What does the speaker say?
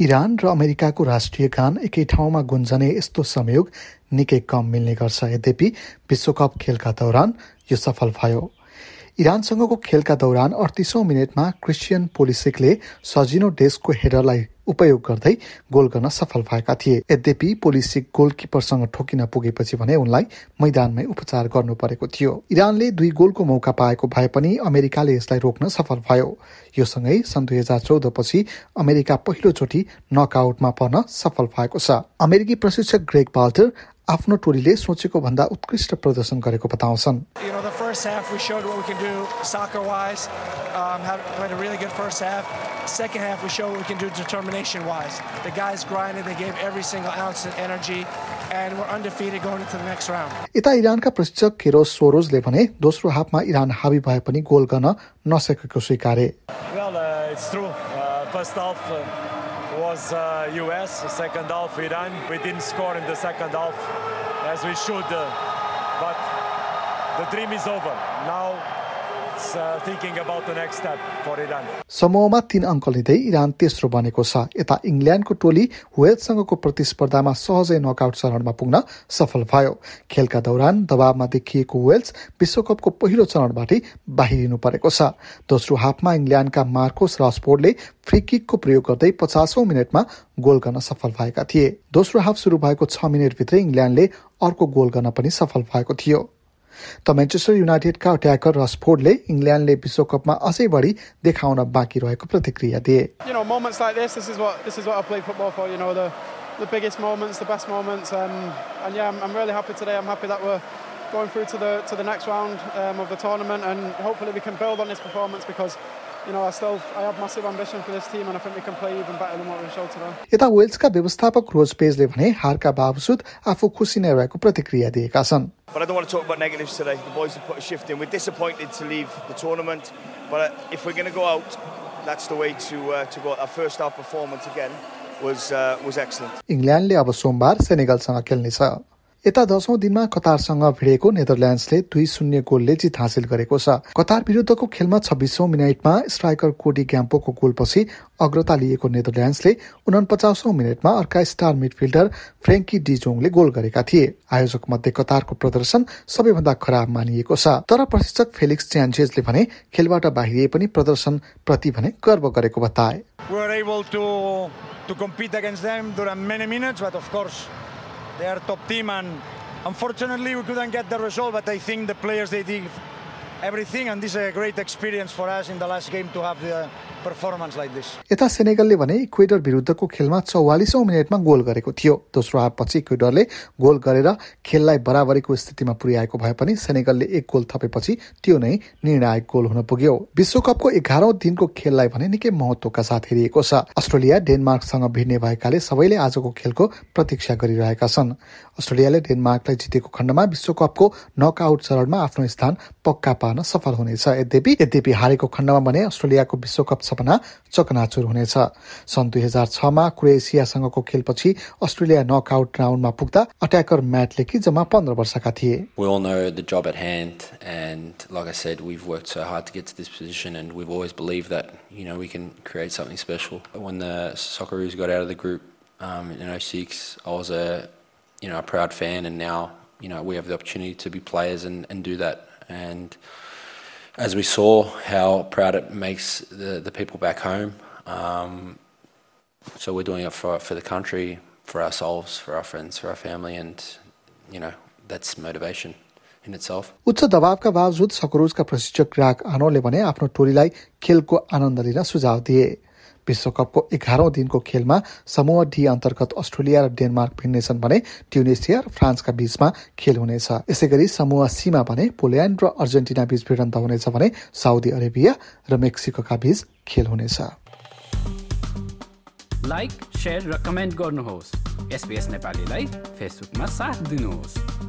Iran र अमेरिकाको राष्ट्रिय गान एकै ठाउँमा गुन्जने यस्तो संयोग निकै कम मिल्ने गर्छ। यद्यपि विश्वकप खेलका दौरान यो सफल भयो। इरानसँगको खेलका दौरान अडतिसौँ मिनटमा क्रिस्चियन पोलिसिकले सजिनो डेस्कको हेडरलाई उपयोग गर्दै गोल गर्न सफल भएका थिए। यद्यपि पोलिसिक गोलकिपरसँग ठोकिन पुगेपछि भने उनलाई मैदानमै उपचार गर्नु परेको थियो। इरानले दुई गोलको मौका पाएको भए पनि अमेरिकाले यसलाई रोक्न सफल भयो। यो सँगै सन् दुई हजार चौधपछि अमेरिका पहिलोचोटि नकआउटमा पर्न सफल भएको छ। अमेरिकी प्रशिक्षक ग्रेग बाल्टर आफ्नो टोलीले सोचेको भन्दा उत्कृष्ट प्रदर्शन गरेको बताउँछन् You know, the first half we showed what we can do soccer wise. Um, had played a really good first half. Second half we showed what we can do determination wise. The guys grinded, they gave every single ounce of energy, and we're undefeated going into the next round. यता इरानका प्रशिक्षक केरोस सोरोजले भने दोस्रो हाफमा Iran हावी भए पनि goal गर्न नसकेको स्वीकारे Well, uh, it's true. Uh, first half uh, was uh, US, second half Iran. We didn't score in the second half as we should, uh, but the dream is over. Now समूहमा तीन अङ्क लिँदै Iran तेस्रो बनेको छ। यता इङ्ल्यान्डको टोली वेल्ससँगको प्रतिस्पर्धामा सहजै नकआउट चरणमा पुग्न सफल भयो। खेलका दौरान दबावमा देखिएको वेल्स विश्वकपको पहिलो चरणबाटै बाहिरिनु परेको छ। दोस्रो हाफमा इङ्ल्यान्डका मार्कोस रासपोर्डले फ्री किकको प्रयोग गर्दै पचासौँ मिनटमा गोल गर्न सफल भएका थिए। दोस्रो हाफ सुरु भएको छ मिनटभित्रै इङ्ल्यान्डले अर्को गोल गर्न पनि सफल भएको थियो। त मेन्चेस्टर युनाइटेडका अट्याकर रसफोर्डले इङ्ल्यान्डले विश्वकपमा अझै बढी देखाउन बाँकी रहेको प्रतिक्रिया दिए you know, moments like this, this is what this is what I play football for. You know, the the biggest moments, the best moments, um, and yeah, I'm, I'm really happy today. I'm happy that we're going through to the to the next round um, of the tournament, and hopefully we can build on this performance because. You know, I still I have massive ambition for this team, and I think we can play even better than what we showed today. यता वेल्सका व्यवस्थापक रोज पेजले भने हारका बावजुद आफू खुसी नै रहेको प्रतिक्रिया दिएका छन् But I don't want to talk about negatives today. The boys have put a shift in. We're disappointed to leave the tournament, but uh, if we're going to go out, that's the way to uh, to go. Our first half performance again was uh, was excellent. इङ्ल्यान्डले अब सोमबार सेनेगलसँग खेल्नेछ यता दशौं दिनमा कतारसँग भिडेको नेदरल्यान्ड्सले दुई शून्य गोलले जित हासिल गरेको छ। कतार विरुद्धको खेलमा छब्बिसौं मिनटमा स्ट्राइकर कोडी ग्याम्पोको गोलपछि अग्रता लिएको नेदरल्यान्ड्सले उनपचासौं मिनटमा अर्का स्टार मिडफिल्डर फ्रेङ्की डिजोङले गोल गरेका थिए। आयोजक मध्ये कतारको प्रदर्शन सबैभन्दा खराब मानिएको छ। तर प्रशिक्षक फेलिक्स च्यान्चेजले भने खेलबाट बाहिरिए पनि प्रदर्शन प्रति भने गर्व गरेको बताए। They are top team, and unfortunately we couldn't get the result. But I think the players they did यता सेनेगलले भने इक्वेडर विरुद्धको खेलमा चौवालिसौं मिनटमा गोल गरेको थियो। दोस्रो हाफपछि इक्वेडरले गोल गरेर खेललाई बराबरीको स्थितिमा पुर्याएको भए पनि सेनेगलले एक गोल थपेपछि त्यो नै निर्णायक गोल हुन पुग्यो। विश्वकपको एघारौं दिनको खेललाई भने निकै महत्वका साथ हेरिएको छ। अस्ट्रेलिया डेनमार्कसँग भिड्ने भएकाले सबैले आजको खेलको प्रतीक्षा गरिरहेका छन्। अस्ट्रेलियाले डेनमार्कलाई जितेको खण्डमा विश्वकपको नकआउट चरणमा आफ्नो स्थान पक्का पार्न सफल हुनेछ यद्यपि यद्यपि हारेको खण्डमा भने अस्ट्रेलियाको विश्वकप सपना चकनाचुर हुनेछ सन् दुई हजार छमा क्रोएसियासँगको खेलपछि अस्ट्रेलिया नकआउट राउन्डमा पुग्दा अट्याकर म्याट लेकी जम्मा पन्ध्र वर्षका थिए um, in 06, I was a. And as we saw how proud it makes the, the people back home, um, so we're doing it for for the country, for ourselves, for our friends, for our family, and you know that's motivation in itself. उच्च दबावका बावजुद सकरोजका प्रशिक्षक राग आनोले भने आफ्नो टोलीलाई खेलको आनन्द लिन सुझाव दिए विश्वकपको एघारौं दिनको खेलमा समूह डी अन्तर्गत अस्ट्रेलिया र डेनमार्क भिड्नेछन् भने ट्युनिसिया र फ्रान्सका बीचमा खेल हुनेछ। यसै गरी समूह सीमा भने पोल्यान्ड र अर्जेन्टिना बीच भिडन्त हुनेछ भने साउदी अरेबिया र मेक्सिकोका बीच खेल हुनेछ। लाइक र कमेन्ट गर्नुहोस्। नेपालीलाई फेसबुकमा साथ दिनुहोस्।